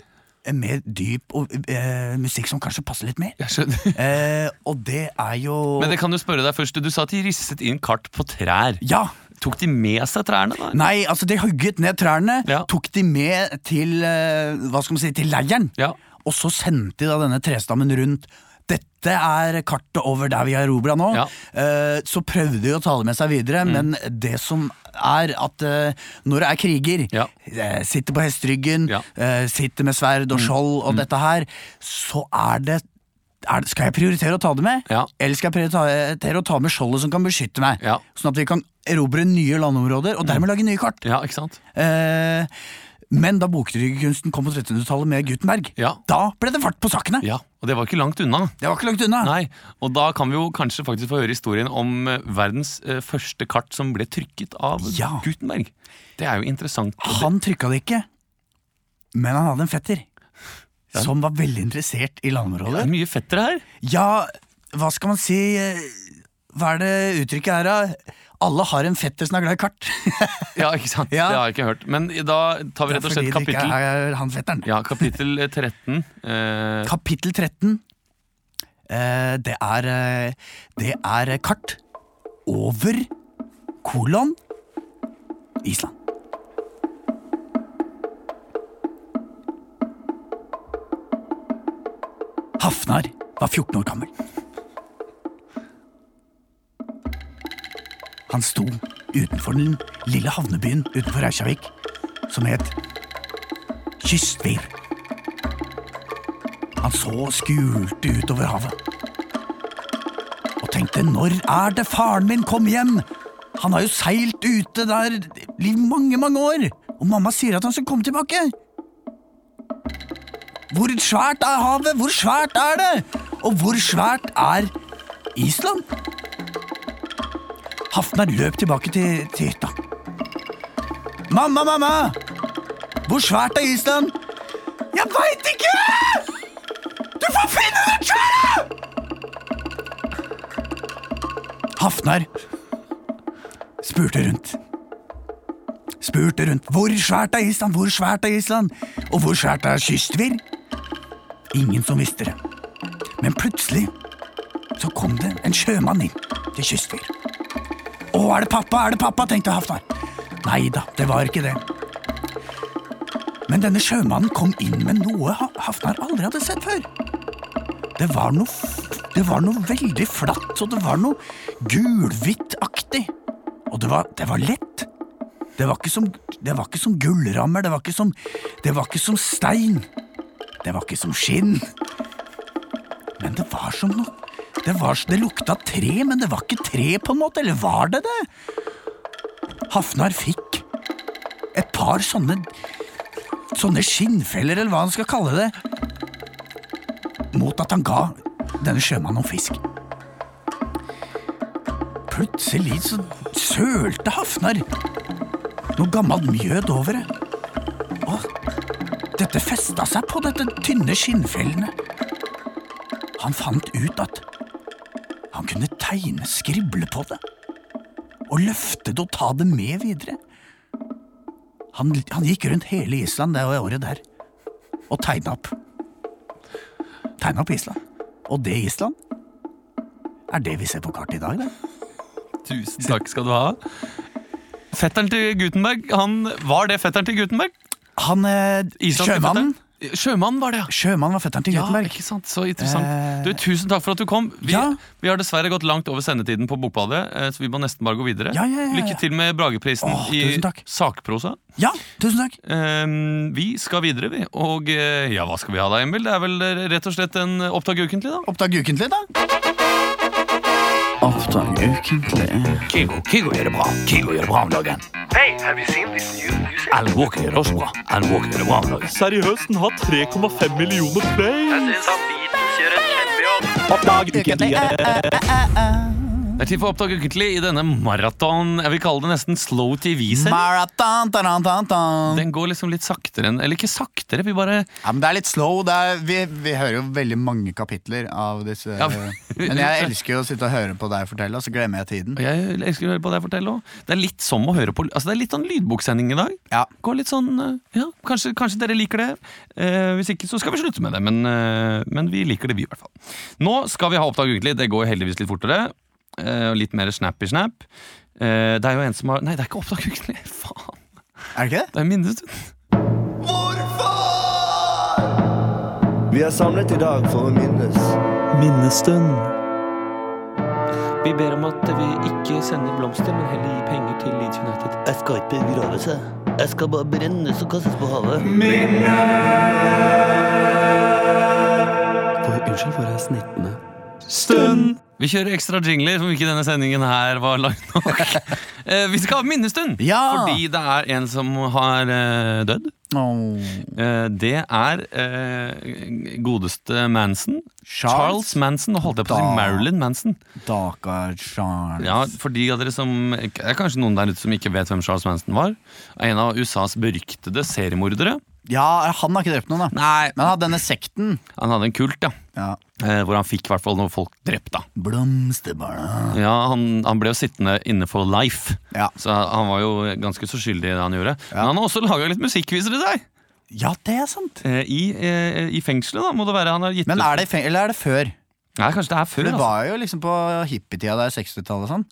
en mer dyp og, eh, musikk som kanskje passer litt mer. Jeg skjønner. Eh, og det er jo Men det kan du spørre deg først. Du sa at de risset inn kart på trær. Ja! Tok de med seg trærne? da? Nei, altså de hugget ned trærne, Ja. tok de med til, eh, hva skal man si, til leiren. Ja. Og så sendte de da denne trestammen rundt. Dette er kartet over der vi har erobra nå. Ja. Eh, så prøvde de å ta det med seg videre, Mm. men det som er at eh, når det er kriger, Ja. sitter på hesteryggen, Ja. Mm. sitter med sverd og skjold og dette her, så er det er, det- skal jeg prioritere å ta det med, Ja. eller skal jeg prioritere å ta med skjoldet som kan beskytte meg? Ja. Sånn at vi kan erobre nye landområder, og dermed lage nye kart. Ja, ikke sant? Eh, men da boktrykkerkunsten kom på 1300-tallet med Gutenberg, Ja. da ble det fart på sakene. Ja, Og det var ikke langt unna. Det var ikke langt unna. Nei, Og da kan vi jo kanskje faktisk få høre historien om eh, verdens eh, første kart som ble trykket av Ja. Gutenberg. Det er jo interessant. Han trykka det ikke, men han hadde en fetter som var veldig interessert i landområder. er mye fettere her. Ja, hva skal man si eh, Hva er det uttrykket her, da? Alle har en fetter som er glad i kart. Ja, ikke sant? Ja. Det har jeg ikke hørt. Men da tar vi rett og slett kapittel er han fetteren. Ja, kapittel 13. Eh, Kapittel 13. Eh, det er eh, Det er kart over kolon Island. Hafnar var 14 år gammel. Han sto utenfor den lille havnebyen utenfor Reykjavik som het Kystvir. Han så skulte utover havet. Og tenkte, når er det faren min kom hjem? Han har jo seilt ute der i mange, mange år. Og mamma sier at han skal komme tilbake. Hvor svært er havet? Hvor svært er det? Og hvor svært er Island? Hafnar løp tilbake til, til hytta. Mamma, mamma! Hvor svært er Island? Jeg veit ikke! Du får finne det sjøl! Hafnar spurte rundt. Spurte rundt hvor svært er Island, hvor svært er Island, og hvor svært er Kystvir? Ingen som visste det. Men plutselig så kom det en sjømann inn til Kystvir. Å, er det pappa, er det pappa, tenkte Hafnar. Nei da, det var ikke det. Men denne sjømannen kom inn med noe Hafnar aldri hadde sett før. Det var noe, det var noe veldig flatt, og det var noe gulhvittaktig. Og det var, det var lett. Det var, som, det var ikke som gullrammer, det var ikke som, det var ikke som stein. Det var ikke som skinn. Men det var som noe det, var, det lukta tre, men det var ikke tre, på en måte. Eller var det det? Hafnar fikk et par sånne Sånne skinnfeller, eller hva han skal kalle det, mot at han ga denne sjømannen noe fisk. Plutselig så sølte Hafnar noe gammelt mjød over det. Og dette festa seg på dette tynne skinnfellene. Han fant ut at tegne, skrible på det. Og løfte det og ta det med videre. Han, han gikk rundt hele Island det året der og tegna opp. Tegna opp Island. Og det Island er det vi ser på kartet i dag, da. Tusen takk skal du ha. Fetteren til Gutenberg, han var det fetteren til Gutenberg? Han eh, Islandske sjømannen Sjømannen var det, ja. Sjømannen var fetteren til Ja, ikke sant? Så interessant. Eh, Du, Tusen takk for at du kom. Vi, Ja. vi har dessverre gått langt over sendetiden på Bokbadet, eh, så vi må nesten bare gå videre. Ja, ja, ja, ja. Lykke til med Brageprisen Åh, i sakprosa. Ja, tusen takk. um, vi skal videre, vi. Og eh, ja, hva skal vi ha da, Emil? Det er vel eh, rett og slett en opptak ukentlig, da? Oppdag ukentlig, da. Oppdag ukentlig. Kigo, Kigo gjør det bra. Kigo gjør det bra om dagen. Alan Walker gjør også bra. Alan Walker gjør det bra om dagen. Seriøst, den har 3,5 millioner play. Oppdag ukentlig. Det er tid for Oppdag ukentlig i denne maraton Jeg vil kalle det nesten slow TV-serien. Den går liksom litt saktere enn Eller ikke saktere, vi bare Ja, men det er litt slow. Det er, vi, vi hører jo veldig mange kapitler av disse Ja, Men jeg elsker jo å sitte og høre på deg fortelle, og så glemmer jeg tiden. Og Jeg elsker å høre på deg fortelle også. Det er litt som å høre på Altså det er litt sånn lydboksending i dag. Ja. Går litt sånn eh, Ja, kanskje, kanskje dere liker det. Eh, hvis ikke, så skal vi slutte med det. Men, eh, men vi liker det, vi, i hvert fall. Nå skal vi ha Oppdag ukentlig. Det går heldigvis litt fortere. Eh, og litt mer snappy-snap. Eh, det er jo en som har Nei, det er ikke Oppdag ukentlig! Faen. Er det ikke det? Det er minnestund. Vi er samlet i dag for å minnes. Minnestund. Vi ber om at vi ikke sender blomster, men heller gir penger til Leeds United. Jeg skal ikke begraves, jeg. Jeg skal bare brennes og kastes på havet. For, unnskyld, for er snittene? Stund. Vi kjører ekstra jingler, som ikke denne sendingen her var lang nok. Eh, vi skal ha minnestund! Ja. Fordi det er en som har eh, dødd. Åh. Eh, det er eh, godeste Manson. Charles, Charles? Manson. og holdt jeg på å si Marilyn Manson. Stakkar Charles. Ja, for de av dere som Det er kanskje noen der ute som ikke vet hvem Charles Manson var. Er en av USAs beryktede seriemordere. Ja, han har ikke drept noen, da. Nei, Men han hadde denne sekten. han hadde en kult, ja. Ja. Eh, hvor han fikk i hvert fall noen folk drept. da Blomsterbarna. Ja, han, han ble jo sittende inne for life. Ja. Så han var jo ganske så skyldig i det han gjorde. Ja. Men han har også laga litt musikk, viser det seg! ja, det er sant. Eh, I, eh, I fengselet, da, må det være. Han har gitt Men er det, i eller er det før? Nei, kanskje det er før. Det altså. var jo liksom på hippietida der, 60-tallet og sånn.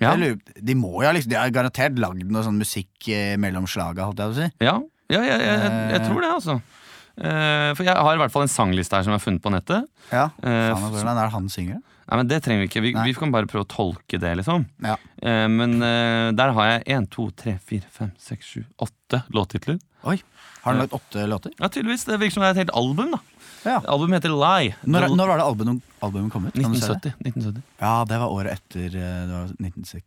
Ja. Lurer- De må jo liksom, de har garantert lagd noe sånn musikk eh, mellom slaga, holdt jeg på å si. Ja, ja jeg, jeg, jeg, jeg tror det, altså. Eh, for jeg har i hvert fall en sangliste her som jeg har funnet på nettet. Ja, Eh, Hvordan er det han synger? Nei, men Det trenger vi ikke. Vi, Nei. vi kan bare prøve å tolke det, liksom. Ja. Eh, men eh, der har jeg én, to, tre, fire, fem, seks, sju, åtte låttitler. Oi, Har han lagd åtte låter? Ja, tydeligvis. Det virker som det er et helt album. da Ja. Albumet heter Lie. Når, The- når var det albumet, albumet kom ut? Kan du se det? 1970. 1970. Ja, det var året etter eh, Det var 1960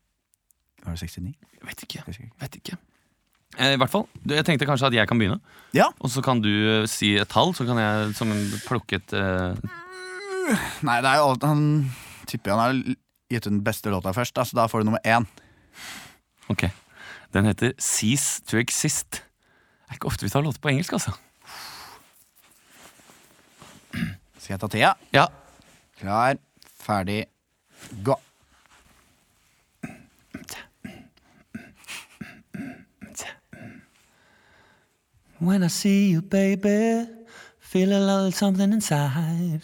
Var det 69? Jeg vet ikke. Jeg husker ikke. Vet ikke. Eh, I hvert fall, Jeg tenkte kanskje at jeg kan begynne. Ja. Og så kan du eh, si et tall, så kan jeg som plukke et eh, Nei, det er jo alt Han tipper han har gitt ut den beste låta først, da, så da får du nummer én. Ok. Den heter Cease to Exist. Det er ikke ofte vi tar låter på engelsk, altså. Skal jeg ta tida? Ja. Klar, ferdig, gå. When I see you, baby, feel a little something inside.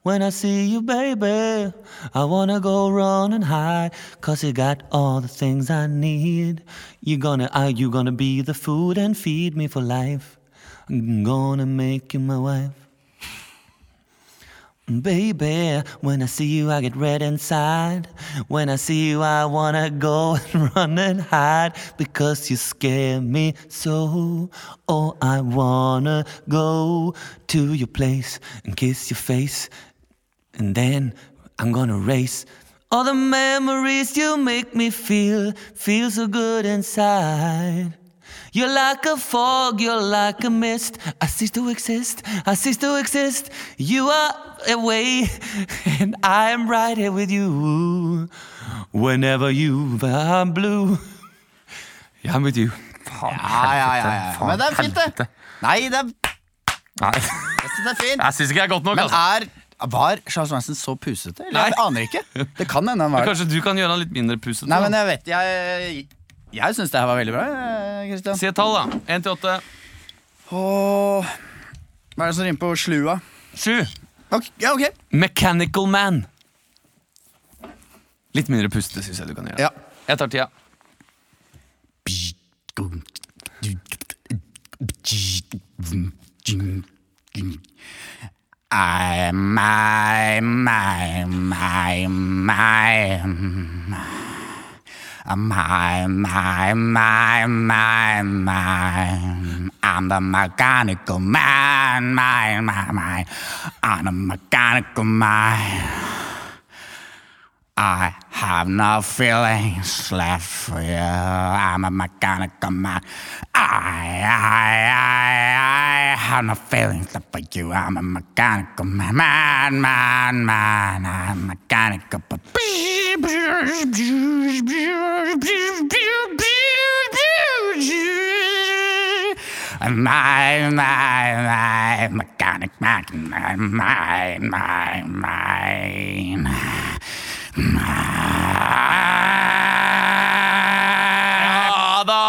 When I see you, baby, I wanna go run and hide. Cause you got all the things I need. You gonna, are you gonna be the food and feed me for life? I'm gonna make you my wife. Baby, when I see you, I get red inside. When I see you, I wanna go and run and hide because you scare me so. Oh, I wanna go to your place and kiss your face. And then I'm gonna race all the memories you make me feel, feel so good inside. You're like a fog, you're like a mist. I cease to exist, I cease to exist. You are away, and I am right here with you. Whenever you are blue, yeah, I'm with you. Faen, Ja, ja, ja, ja. faen, Men det er fint, det. Nei, det er, Nei, jeg synes det er fint. jeg syns ikke det er godt nok. Men Altså. er, var Charles Manson så pusete? Eller? Jeg aner ikke. Det kan hende han var det. Kanskje du kan gjøre han litt mindre pusete? Nei, men jeg vet Jeg, jeg syns det her var veldig bra. Kristian Si et tall, da. Én til åtte. Åh, Hva er det som rimer på slua? Sju. Ok, ja, ok. Mechanical Man. Litt mindre pustete syns jeg du kan gjøre. Ja. Jeg tar tida. I, my, my, my, my, my, my, my, my, my. I'm the mechanical man, my, my, my. I'm the mechanical man. I have no feelings left for you. I'm a mechanical man. I, I, I, I have no feelings left for you. I'm a mechanical man, man, man, man. I'm a mechanical. My, my, my, mechanic, my, my, my, my, my. Ja da!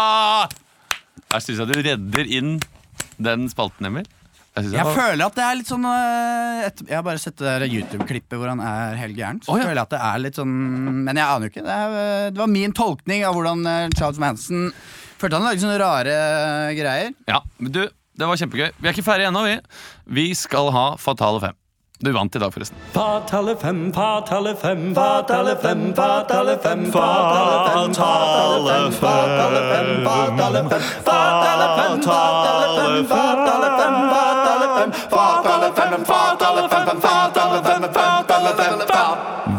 Jeg syns jeg du redder inn den spalten, Emil. Jeg Jeg var- føler at det er litt sånn øh, et, Jeg har bare sett det der YouTube-klippet hvor han er helt gæren. Så oh, ja. føler jeg at det er litt sånn Men jeg aner jo ikke. Det, er, øh, det var min tolkning av hvordan øh, Charles Manson Følte han lagde sånne rare greier. Ja, men du, det var kjempegøy. Vi er ikke ferdige ennå, vi. Vi skal ha Fatale fem. Du vant i dag, forresten. Fatale fem, fatale fem, fatale fem, fatale fem, fatale fem, fatale fem, fatale fem, fatale fem, fatale fem, fatale fem, fatale fem, fatale fem, fatale fem, fatale fem, fatale fem, fatale fem,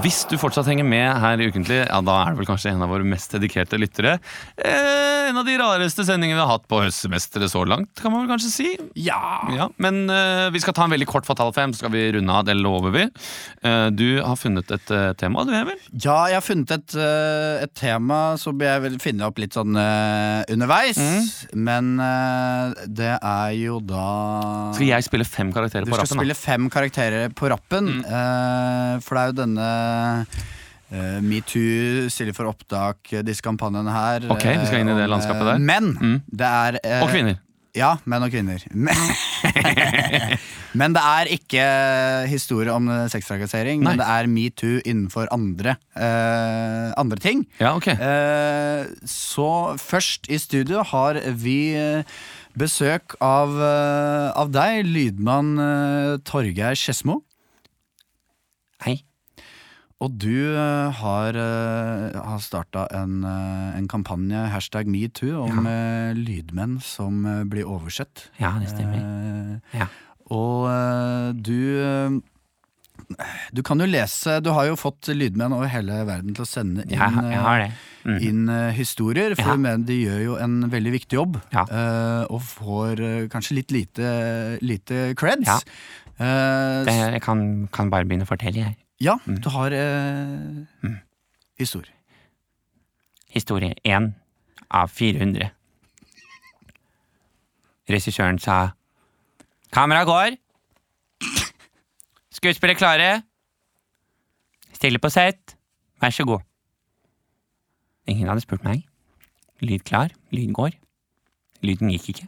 Hvis du fortsatt henger med her i Ukentlig, ja, da er det vel kanskje en av våre mest dedikerte lyttere. Eh, en av de rareste sendingene vi har hatt på Høstsemesteret så langt, kan man vel kanskje si. Ja! Ja, Men eh, vi skal ta en veldig kort Fatal fem, så skal vi runde av. Det lover vi. Eh, du har funnet et eh, tema, du, Emil? Ja, jeg har funnet et, øh, et tema som jeg vil finne opp litt sånn øh, underveis. Men øh, det er jo da Skal jeg spille fem karakterer Du på skal Du da? spille fem karakterer på rappen. eh, for det er jo denne eh, Metoo, Stille for opptak, eh, disse kampanjene her. Ok, vi skal inn i det eh, landskapet der. Men Mm. det er eh, Og kvinner. Ja, menn og kvinner. Men, men det er ikke historie om eh, sextrakassering, men det er metoo innenfor andre, uh, andre ting. Ja, ok. uh, så først i studio har vi eh, besøk av, uh, av deg, lydmann eh, Torgeir Skedsmo. Hei. Og du eh, har, uh, har starta en, eh, en kampanje, hashtag metoo, om eh, lydmenn som eh, blir oversett. Ja, det stemmer. Eh, Ja. Og eh, du eh, Du kan jo lese Du har jo fått lydmenn over hele verden til å sende inn, Ja, jeg har det. Mm. inn eh, historier, for Ja. de gjør jo en veldig viktig jobb. Ja. eh, og får eh, kanskje litt lite, lite creds. Ja. Eh, Det, jeg kan, kan bare begynne å fortelle, jeg. Ja, Mm. du har eh, historie. Historie én av 400. Regissøren sa Kamera går. Skuespillere klare. Stille på sett. Vær så god. Ingen hadde spurt meg. Lyd klar, lyd går. Lyden gikk ikke.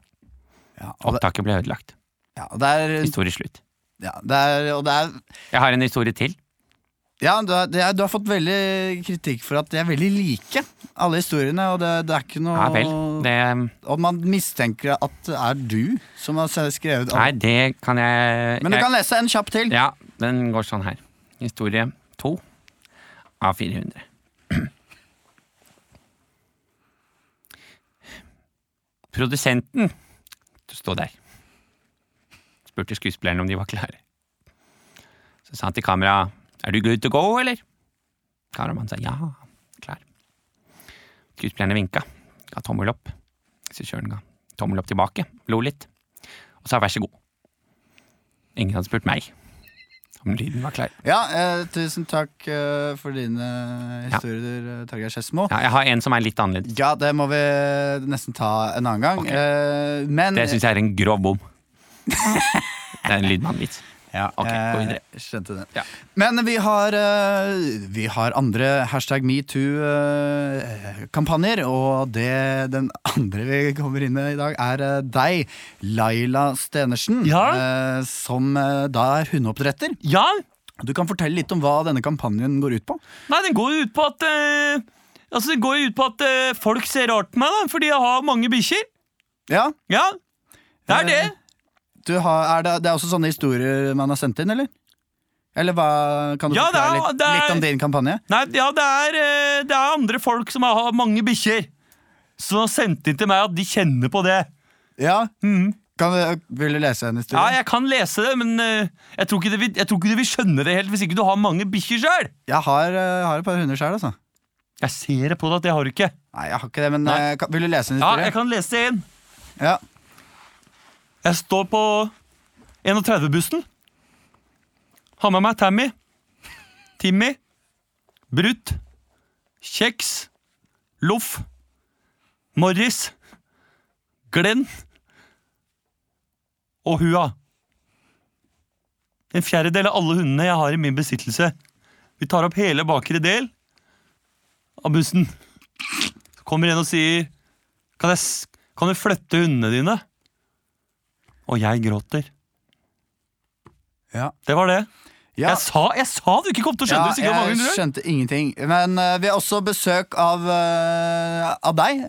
Ja, Opptaket ble ødelagt. ja, er, Historie slutt. ja, det er, det er Jeg har en historie til. Ja, du har, du har fått veldig kritikk for at de er veldig like, alle historiene. Og det, det er ikke noe Ja vel. Det, Og man mistenker at det er du som har skrevet nei, det kan jeg Men du jeg, kan lese en kjapp til. Ja, den går sånn her. Historie to av 400. Produsenten Du står der. Spurte skuespilleren om de var klare. Så sa han til kamera Er du good to go, eller? Karaman sa ja, klar. Skuespillerne vinka, ga tommel opp. Regissøren ga tommel opp tilbake, lo litt, og sa vær så god. Ingen hadde spurt meg om lyden var klar. Ja, eh, tusen takk eh, for dine historier, ja. Torgeir Skedsmo. Ja, jeg har en som er litt annerledes. Ja, det må vi nesten ta en annen gang. Okay. Eh, men Det syns jeg er en grov bom. Det er en lydmannvits. Ja, okay, eh, Skjønte det. Ja. Men vi har, eh, vi har andre hashtag metoo-kampanjer, og det, den andre vi kommer inn med i dag, er eh, deg, Laila Stenersen, Ja? som da er hundeoppdretter. Ja, Du kan fortelle litt om hva denne kampanjen går ut på? nei, den går ut på at Altså, det går ut på at folk ser rart på meg, da, fordi jeg har mange bikkjer. Ja, Ja, det er det. Du har, er det, det er også sånne historier man har sendt inn, eller? Eller hva, kan du Ja, forklare litt, er- litt om din kampanje? Nei, ja, det er, eh, det er andre folk som har mange bikkjer, som har sendt inn til meg at de kjenner på det. Ja, Mm. kan du, Vil du lese en historie? Ja, jeg kan lese det, men uh, jeg, tror det vil, jeg tror ikke du vil skjønne det helt hvis ikke du har mange bikkjer sjøl. Jeg har, uh, har et par hunder sjøl, altså. Jeg ser det på deg at det har du ikke. Nei, jeg har ikke det, men eh, kan, vil du lese en historie? Ja, jeg kan lese en. Ja. Jeg står på 31-bussen. Har med meg Tammy, Timmy, Brutt, Kjeks, Loff, Morris, Glenn og Hua. En fjerdedel av alle hundene jeg har i min besittelse. Vi tar opp hele bakre del av bussen. Så kommer en og sier kan, jeg, kan du flytte hundene dine? Og jeg gråter. Ja. Det var det. Ja. Jeg, sa, jeg sa du ikke kom til å skjønne Ja, det jeg skjønte ingenting. Men uh, vi har også besøk av, uh, av deg.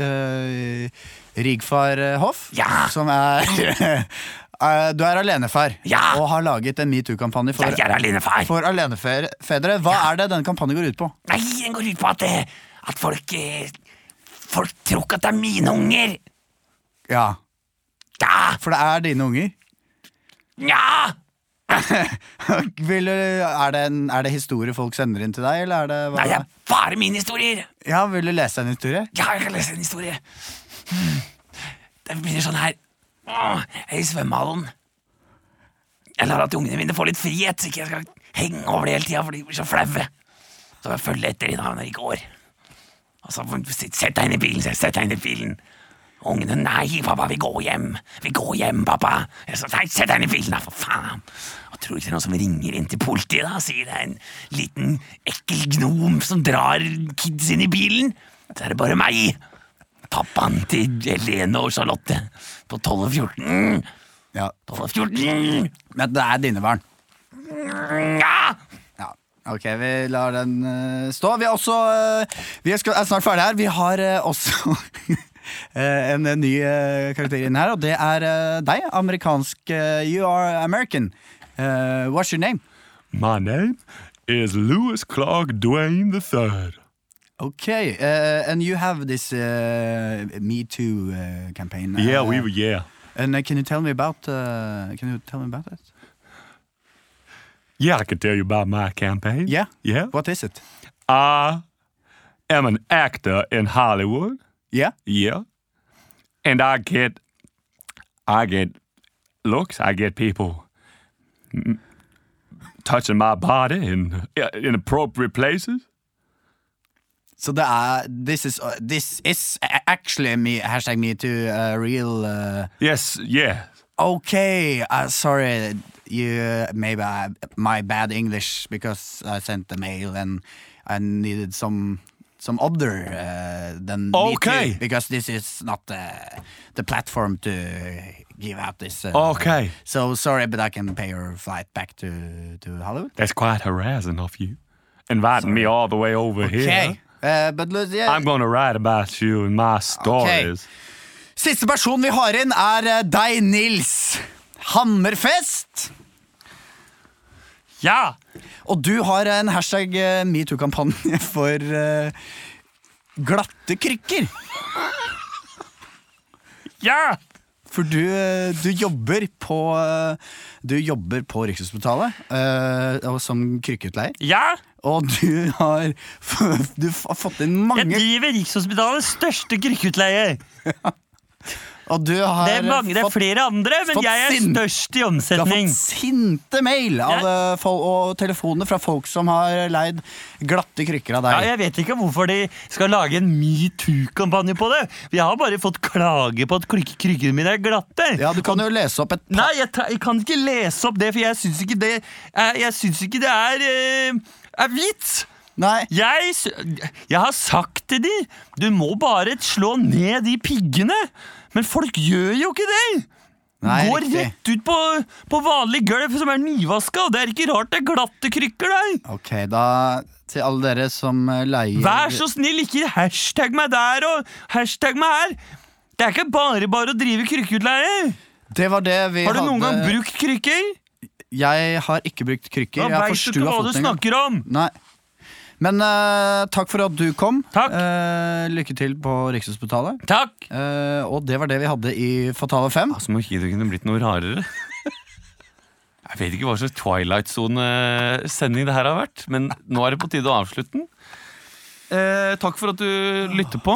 Uh, Rigfar Hoff. Ja. Som er Du er alenefar Ja. og har laget en metoo-kampanje for, alenefar. for alenefedre. Hva er det denne kampanjen går ut på? Nei, den går ut på at, at folk Folk tror ikke at det er mine unger. Ja, For det er dine unger. ja. Vil, er, det en, er det historier folk sender inn til deg, eller er det hva? Nei, det er bare mine historier. Ja, Vil du lese en historie? Ja, jeg kan lese en historie. Det begynner sånn her. Jeg er i svømmehallen. Jeg lar at ungene mine får litt frihet, så ikke jeg skal henge over det hele tida, for de blir så flaue. Så jeg følger etter de da når de går. Og så Sett deg inn i bilen, sett deg inn i bilen. Ungene nei, pappa, vi går hjem. Vi går hjem, pappa. Jeg sa, nei, Sett deg inn i bilen, da, for faen. Og tror du ikke det er noen som ringer inn til politiet da og sier det er en liten ekkel gnom som drar kids inn i bilen? Så er det bare meg. Pappaen til Helene og Charlotte på 12 og 14. Ja, 12 og 14. Men det er dine barn. Ja! Ja, ok, vi lar den eh, stå. Vi er også eh, Vi er, snart ferdig her. Vi har eh, også en eh, ny eh, karakter inn her, og det er eh, deg. Amerikansk You are American. Eh, what's your name? My name is Louis Clark Dwayne III. Okay, uh, and you have this uh, Me Too uh, campaign. Yeah, uh, we were, yeah. And uh, can you tell me about? Uh, can you tell me about it? Yeah, I can tell you about my campaign. Yeah. Yeah. What is it? I am an actor in Hollywood. Yeah. Yeah. And I get, I get looks. I get people touching my body in inappropriate places. So the uh, this is uh, this is a- actually me hashtag Me Too uh, real. Uh, Yes, yeah. okay, uh, sorry, you maybe I, my bad English because I sent the mail and I needed some some other uh, than Okay. me too, because this is not uh, the platform to give out this. Uh, Okay. So sorry, but I can pay your flight back to to Hollywood. That's quite harassing of you. Inviting me all the way over here. Okay, uh, but yeah. I'm gonna write about you in my stories. Siste person vi har inn, er deg, Nils Hammerfest. Ja! Og du har en hashtag eh, metoo-kampanje for uh, glatte krykker. Ja! For du, eh, du jobber på Du jobber på Rikshospitalet uh, som krykkeutleier. Ja! Og du har, du har fått inn mange Jeg driver Rikshospitalets største krykkeutleie. Og du har Det er, mange, det er fått, flere andre, men jeg er størst i omsetning. du har fått sinte mail av, eh, og telefoner fra folk som har leid glatte krykker av Ja, deg. jeg vet ikke hvorfor de skal lage en metoo-kampanje på det. Vi har bare fått klage på at kryk krykkene mine er glatte. Ja, Du kan jo lese opp et par Nei, jeg, jeg kan ikke lese opp det, for jeg syns ikke det Jeg syns ikke det er, eh, er vits. Jeg, jeg har sagt til de Du må bare slå ned de piggene. Men folk gjør jo ikke det. Nei, Går riktig. rett ut på, på vanlig gulv som er nyvaska. og Det er ikke rart det er glatte krykker der. Ok, da til alle dere som eh, leier Vær så snill, ikke hashtag meg der og hashtag meg her. Det er ikke bare bare å drive krykkeutleie. Det var det vi Har du noen gang brukt krykker? Jeg har ikke brukt krykker. Da veit du ikke hva du snakker om. Nei. Men eh, takk for at du kom. Takk. Eh, lykke til på Rikshospitalet. Takk. Eh, og det var det vi hadde i Fatale 5. Altså, må ikke det kunne blitt noe rarere. Jeg vet ikke hva slags Twilight Zone-sending det her har vært, men nå er det på tide å avslutte den. Eh, takk for at du lytter på.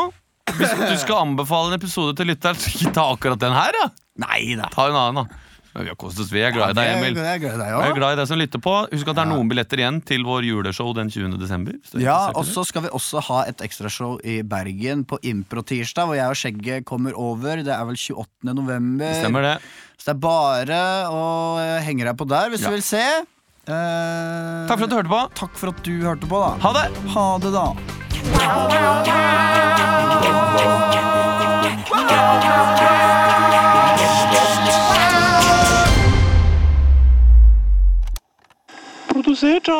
Hvis du skal anbefale en episode til lytteren, så ikke ta akkurat den her, da. Nei da. Ta en annen, da. Men Vi har kost oss, vi er glad i deg, Emil. Jeg er glad i deg Jeg er glad i deg som lytter på. Husk at det er noen billetter igjen til vår juleshow den 20. desember. er Ja, og så skal vi også ha et ekstrashow i Bergen på Impro-tirsdag, hvor jeg og Skjegget kommer over. Det er vel 28. november. Stemmer det. Så det er bare å eh, henge deg på der hvis Ja. du vil se. Eh, Takk for at du hørte på. takk for at du hørte på, da. Ha det! Ha det, da. Você tá?